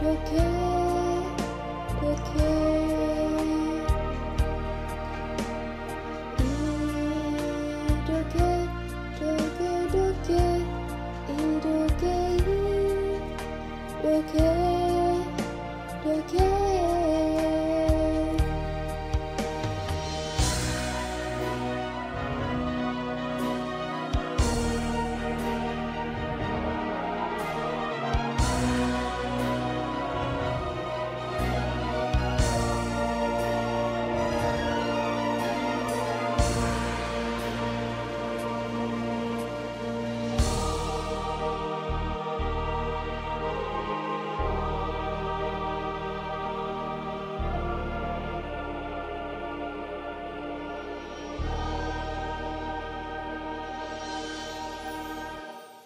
Okay.